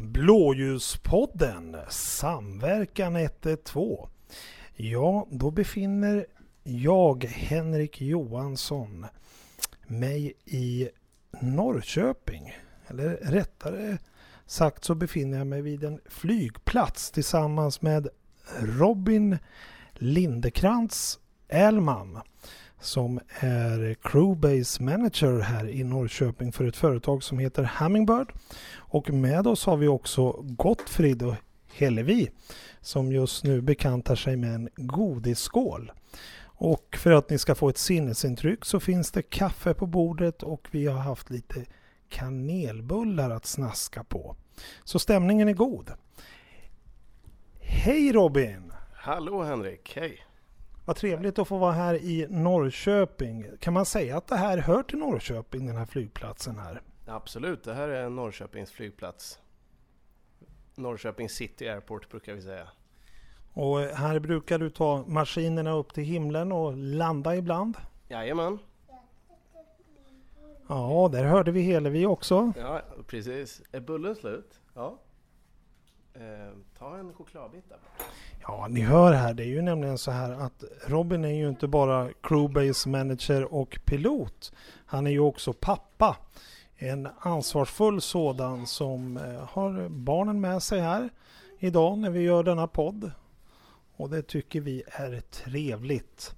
Blåljuspodden Samverkan 112. Ja, då befinner jag, Henrik Johansson, mig i Norrköping. Eller rättare sagt så befinner jag mig vid en flygplats tillsammans med Robin Lindekrantz Elman som är Crewbase Manager här i Norrköping för ett företag som heter Hummingbird. Och med oss har vi också Gottfrid och Hillevi som just nu bekantar sig med en godisskål. Och för att ni ska få ett sinnesintryck så finns det kaffe på bordet och vi har haft lite kanelbullar att snaska på. Så stämningen är god. Hej Robin! Hallå Henrik, hej! Vad trevligt att få vara här i Norrköping. Kan man säga att det här hör till Norrköping, den här flygplatsen här? Absolut, det här är Norrköpings flygplats. Norrköping City Airport brukar vi säga. Och här brukar du ta maskinerna upp till himlen och landa ibland? Jajamän. Ja, där hörde vi Helevi också. Ja, precis. Är bullen slut? Ja. Eh, ta en chokladbit där. Ja, ni hör här, det är ju nämligen så här att Robin är ju inte bara crewbase manager och pilot. Han är ju också pappa. En ansvarsfull sådan som eh, har barnen med sig här idag när vi gör denna podd. Och det tycker vi är trevligt.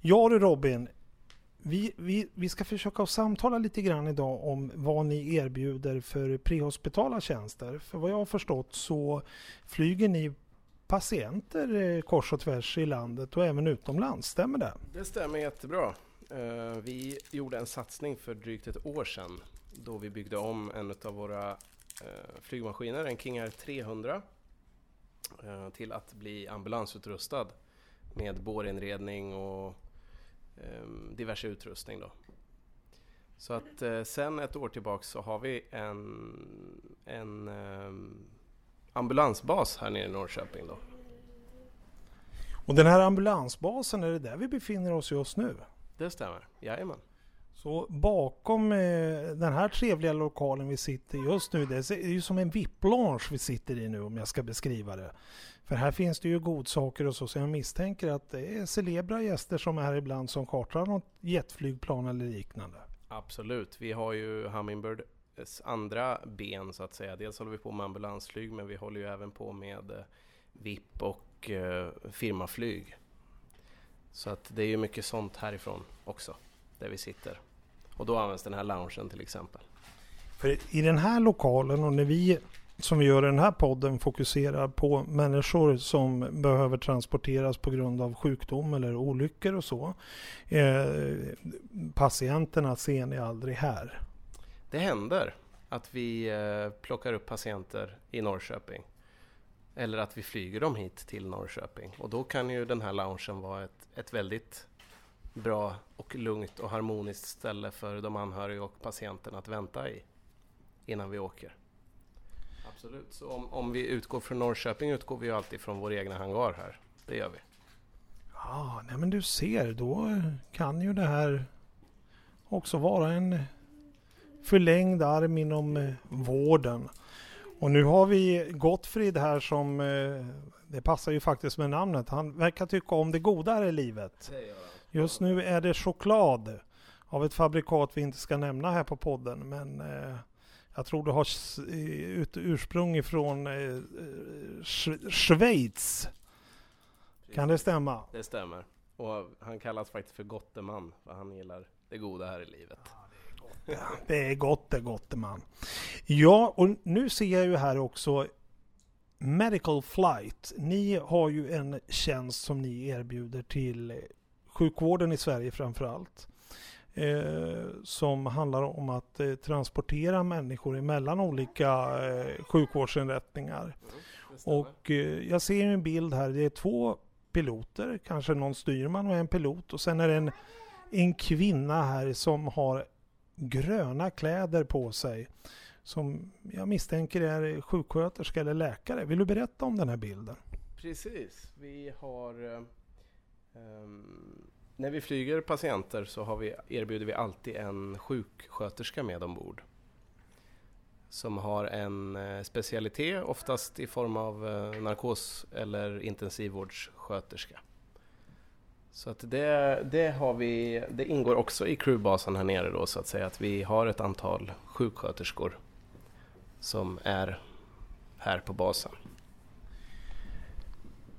Ja du Robin, vi, vi, vi ska försöka att samtala lite grann idag om vad ni erbjuder för prehospitala tjänster. För vad jag har förstått så flyger ni patienter eh, kors och tvärs i landet och även utomlands. Stämmer det? Det stämmer jättebra. Eh, vi gjorde en satsning för drygt ett år sedan då vi byggde om en av våra eh, flygmaskiner, en King Air 300, till att bli ambulansutrustad med bårinredning och diverse utrustning. Då. Så att eh, sen ett år tillbaks så har vi en, en um, ambulansbas här nere i Norrköping. Då. Och den här ambulansbasen, är det där vi befinner oss just nu? Det stämmer, jajamän. Så bakom eh, den här trevliga lokalen vi sitter just nu, det är ju som en VIP-lounge vi sitter i nu om jag ska beskriva det. För här finns det ju godsaker och så, så jag misstänker att det är celebra gäster som är här ibland som kartar något jetflygplan eller liknande. Absolut, vi har ju Hummingbirds andra ben så att säga. Dels håller vi på med ambulansflyg men vi håller ju även på med eh, VIP och eh, firmaflyg. Så att det är ju mycket sånt härifrån också, där vi sitter. Och då används den här loungen till exempel. För i den här lokalen och när vi som vi gör i den här podden fokuserar på människor som behöver transporteras på grund av sjukdom eller olyckor och så. Eh, patienterna ser ni aldrig här. Det händer att vi eh, plockar upp patienter i Norrköping. Eller att vi flyger dem hit till Norrköping. Och då kan ju den här loungen vara ett, ett väldigt bra och lugnt och harmoniskt ställe för de anhöriga och patienten att vänta i innan vi åker. Absolut, så om, om vi utgår från Norrköping utgår vi alltid från vår egna hangar här. Det gör vi. Ja, nej men du ser, då kan ju det här också vara en förlängd arm inom eh, vården. Och nu har vi Gottfrid här som, eh, det passar ju faktiskt med namnet, han verkar tycka om det goda här i livet. Just nu är det choklad av ett fabrikat vi inte ska nämna här på podden, men eh, jag tror du har ursprung ifrån eh, Schweiz. Kan det stämma? Det stämmer. Och han kallas faktiskt för Gotteman, för han gillar det goda här i livet. Ja, det är gott det Gotteman. Ja, och nu ser jag ju här också Medical Flight. Ni har ju en tjänst som ni erbjuder till sjukvården i Sverige framför allt eh, som handlar om att eh, transportera människor emellan olika eh, sjukvårdsinrättningar. Mm, och eh, jag ser en bild här, det är två piloter, kanske någon styrman och en pilot och sen är det en, en kvinna här som har gröna kläder på sig som jag misstänker är sjuksköterska eller läkare. Vill du berätta om den här bilden? Precis, vi har um, Ehm, när vi flyger patienter så har vi, erbjuder vi alltid en sjuksköterska med ombord. som har en eh, specialitet, oftast i form av eh, narkos eller intensivvårdssköterska. Så att det, det, har vi, det ingår också i crewbasen här nere då så att säga att vi har ett antal sjuksköterskor som är här på basen.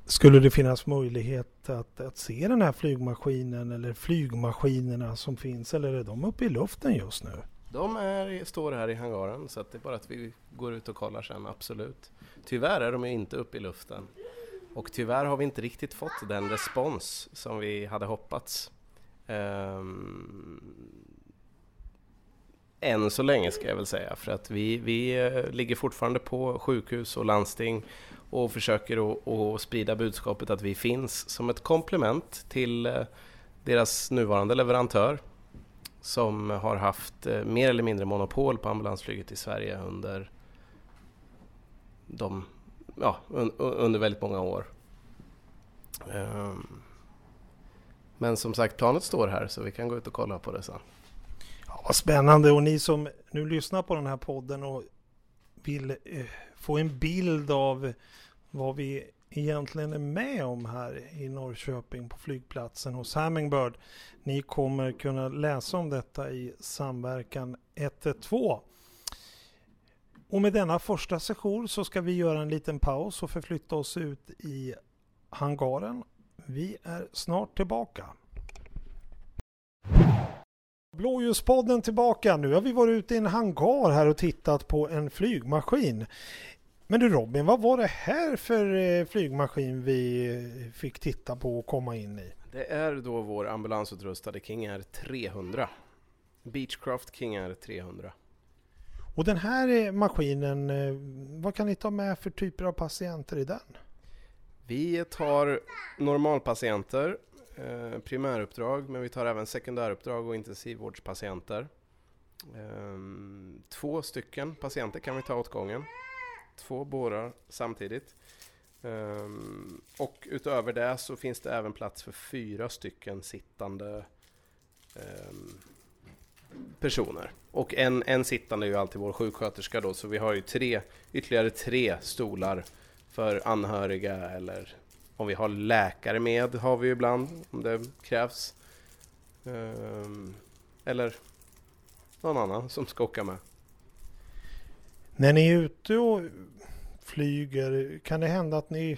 Skulle det finnas möjlighet att, att se den här flygmaskinen eller flygmaskinerna som finns eller är de uppe i luften just nu? De är, står här i hangaren så det är bara att vi går ut och kollar sen, absolut. Tyvärr är de inte uppe i luften. Och tyvärr har vi inte riktigt fått den respons som vi hade hoppats. Um, än så länge ska jag väl säga, för att vi, vi eh, ligger fortfarande på sjukhus och landsting och försöker att, att sprida budskapet att vi finns som ett komplement till eh, deras nuvarande leverantör som har haft eh, mer eller mindre monopol på ambulansflyget i Sverige under de, ja, under väldigt många år. Ehm, men som sagt, planet står här så vi kan gå ut och kolla på det sen. Vad spännande och ni som nu lyssnar på den här podden och vill eh, få en bild av vad vi egentligen är med om här i Norrköping på flygplatsen hos Hummingbird. Ni kommer kunna läsa om detta i samverkan 112. Och med denna första session så ska vi göra en liten paus och förflytta oss ut i hangaren. Vi är snart tillbaka. Blåljuspodden tillbaka. Nu har vi varit ute i en hangar här och tittat på en flygmaskin. Men du Robin, vad var det här för eh, flygmaskin vi eh, fick titta på och komma in i? Det är då vår ambulansutrustade King Air 300. Beechcraft King Air 300. Och den här eh, maskinen, vad kan ni ta med för typer av patienter i den? Vi tar normalpatienter, Eh, primäruppdrag, men vi tar även sekundäruppdrag och intensivvårdspatienter. Ehm, två stycken patienter kan vi ta åt gången två bårar samtidigt. Ehm, och utöver det så finns det även plats för fyra stycken sittande ehm, personer. Och en, en sittande är ju alltid vår sjuksköterska då, så vi har ju tre, ytterligare tre stolar för anhöriga eller om vi har läkare med har vi ibland om det krävs. Ehm, eller någon annan som ska åka med. När ni är ute och flyger, kan det hända att ni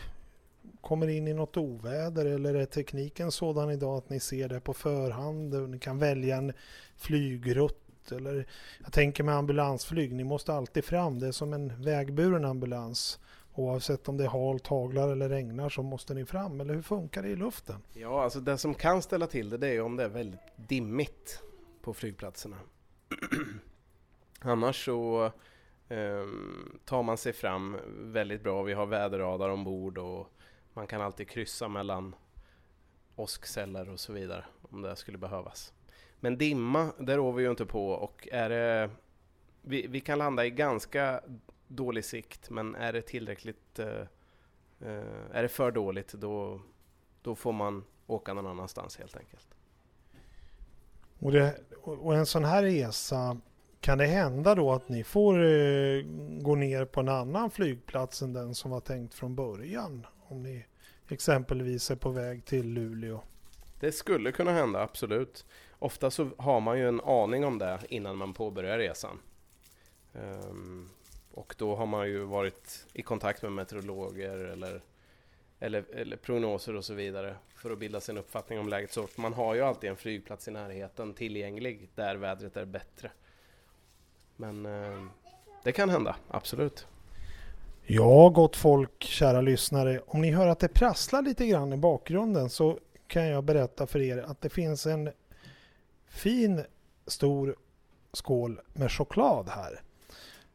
kommer in i något oväder eller är tekniken sådan idag att ni ser det på förhand och ni kan välja en flygrutt eller jag tänker med ambulansflyg, ni måste alltid fram, det är som en vägburen ambulans. Oavsett om det är halt, haglar eller regnar så måste ni fram, eller hur funkar det i luften? Ja, alltså det som kan ställa till det, det är om det är väldigt dimmigt på flygplatserna. Annars så eh, tar man sig fram väldigt bra. Vi har väderradar ombord och man kan alltid kryssa mellan åskceller och så vidare om det skulle behövas. Men dimma, det rår vi ju inte på och är det, vi, vi kan landa i ganska dålig sikt men är det tillräckligt, uh, uh, är det för dåligt då, då får man åka någon annanstans helt enkelt. Och, det, och en sån här resa kan det hända då att ni får eh, gå ner på en annan flygplats än den som var tänkt från början? Om ni exempelvis är på väg till Luleå? Det skulle kunna hända, absolut. Ofta så har man ju en aning om det innan man påbörjar resan. Um, och då har man ju varit i kontakt med meteorologer eller, eller, eller, prognoser och så vidare för att bilda sin uppfattning om läget. Så man har ju alltid en flygplats i närheten tillgänglig där vädret är bättre. Men eh, det kan hända, absolut. Ja, gott folk, kära lyssnare. Om ni hör att det prasslar lite grann i bakgrunden så kan jag berätta för er att det finns en fin stor skål med choklad här.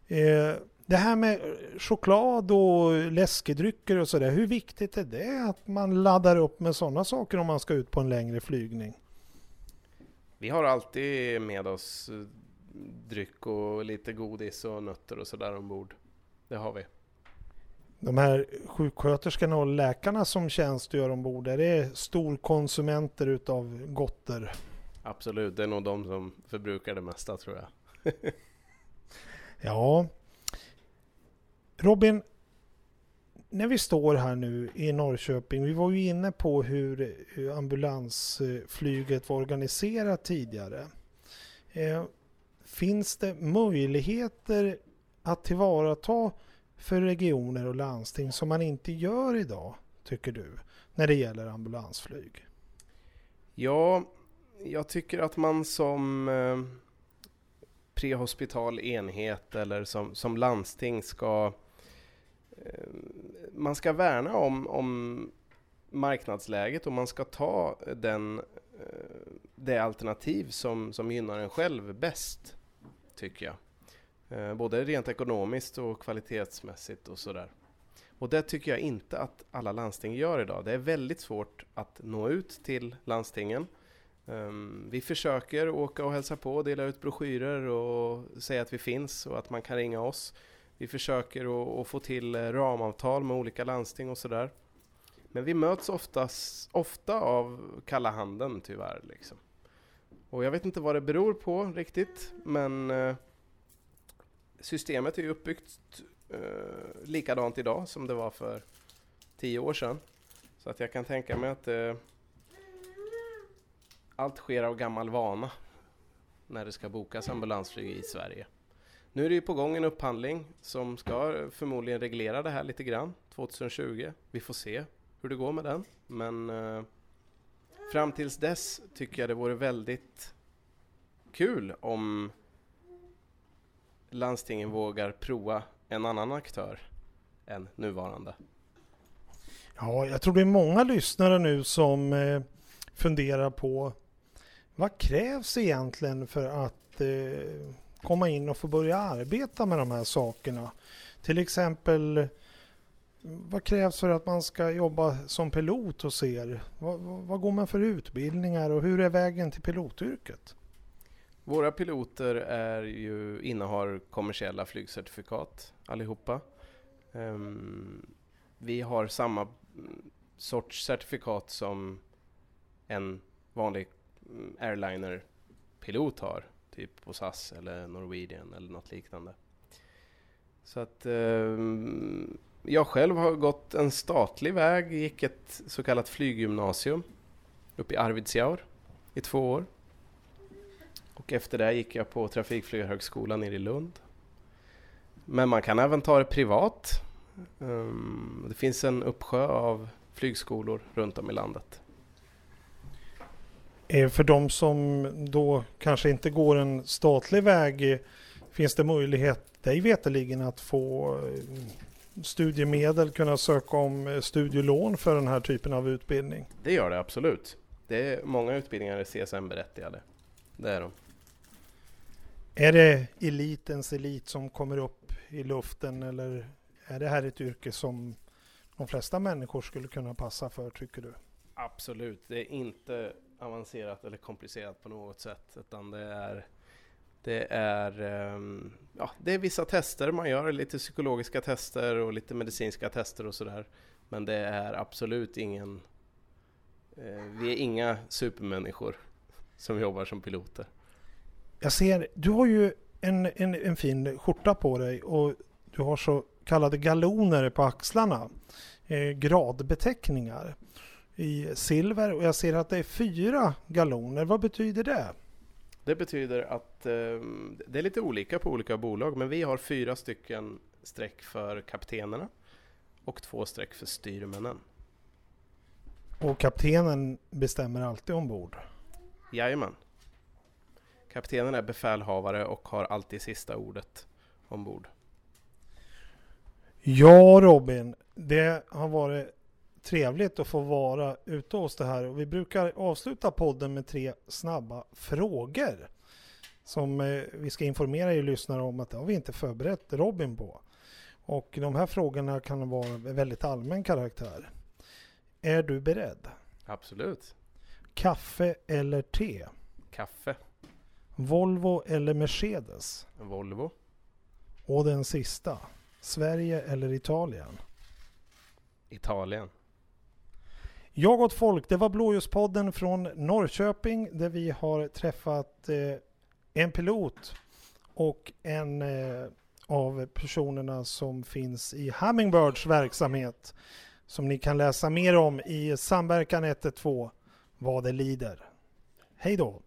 Eh, det här med choklad och läskedrycker och sådär, hur viktigt är det att man laddar upp med sådana saker om man ska ut på en längre flygning? Vi har alltid med oss dryck och lite godis och nötter och sådär ombord. Det har vi. De här sjuksköterskorna och läkarna som tjänstgör ombord, är det storkonsumenter utav gotter? Absolut, det är nog de som förbrukar det mesta tror jag. ja, Robin, när vi står här nu i Norrköping, vi var ju inne på hur, ambulansflyget var organiserat tidigare. Eh, finns det möjligheter att tillvarata för regioner och landsting som man inte gör idag, tycker du, när det gäller ambulansflyg? Ja, jag tycker att man som eh, prehospital enhet eller som, som landsting ska Eh, man ska värna om, om marknadsläget och man ska ta den, eh, det alternativ som, som gynnar en själv bäst, tycker jag. Eh, både rent ekonomiskt och kvalitetsmässigt och sådär. Och det tycker jag inte att alla landsting gör idag. Det är väldigt svårt att nå ut till landstingen. Ehm, vi försöker åka och hälsa på, dela ut broschyrer och säga att vi finns och att man kan ringa oss. Vi försöker att få till eh, ramavtal med olika landsting och sådär. Men vi möts oftast, ofta av kalla handen tyvärr. Liksom. Och jag vet inte vad det beror på riktigt, men eh, systemet är uppbyggt eh, likadant idag som det var för tio år sedan. Så att jag kan tänka mig att allt sker av gammal vana när det ska bokas ambulansflyg i Sverige. Nu är det ju på gång en upphandling som ska förmodligen reglera det här lite grann 2020. Vi får se hur det går med den. Men eh, fram tills dess tycker jag det vore väldigt kul om landstingen vågar prova en annan aktör än nuvarande. Ja, jag tror det är många lyssnare nu som eh, funderar på vad krävs egentligen för att eh, komma in och få börja arbeta med de här sakerna? Till exempel vad krävs för att man ska jobba som pilot hos er? Vad, vad, går man för utbildningar och hur är vägen till pilotyrket? Våra piloter är ju, innehar kommersiella flygcertifikat allihopa. Um, vi har samma sorts certifikat som en vanlig mm, airliner-pilot har. Typ på SAS eller Norwegian eller något liknande. Så att eh, jag själv har gått en statlig väg, gick ett så kallat flyggymnasium uppe i Arvidsjaur i två år. Och efter det gick jag på Trafikflygarhögskolan nere i Lund. Men man kan även ta det privat. Um, det finns en uppsjö av flygskolor runt om i landet. Eh, för de som då kanske inte går en statlig väg, eh, finns det möjlighet dig veterligen att få eh, studiemedel, kunna söka om studielån för den här typen av utbildning? Det gör det absolut. Det är många utbildningar är CSN-berättigade. Det är de. Är det elitens elit som kommer upp i luften eller är det här ett yrke som de flesta människor skulle kunna passa för, tycker du? Absolut, det är inte avancerat eller komplicerat på något sätt. Utan det är, det är, ehm, ja, det är vissa tester man gör, lite psykologiska tester och lite medicinska tester och sådär. Men det är absolut ingen, eh, vi är inga supermänniskor som jobbar som piloter. Jag ser, du har ju en, en, en fin skjorta på dig och du har så kallade galoner på axlarna. Eh, gradbeteckningar i silver och jag ser att det är fyra galoner. Vad betyder det? Det betyder att eh, det är lite olika på olika bolag men vi har fyra stycken streck för kaptenerna och två streck för styrmännen. Och kaptenen bestämmer alltid ombord? Jajamän. Kaptenen är befälhavare och har alltid sista ordet ombord. Ja Robin, det har varit trevligt att få vara ute hos det här. Vi brukar avsluta podden med tre snabba frågor. Som eh, vi ska informera er lyssnare om att det har vi inte förberett Robin på. Och de här frågorna kan vara väldigt allmän karaktär. Är du beredd? Absolut. Kaffe eller te? Kaffe. Volvo eller Mercedes? Volvo. Och den sista. Sverige eller Italien? Italien. Jag åt folk, det var Blåljuspodden från Norrköping där vi har träffat eh, en pilot och en eh, av personerna som finns i Hummingbirds verksamhet som ni kan läsa mer om i Samverkan 112 vad det lider. Hej då!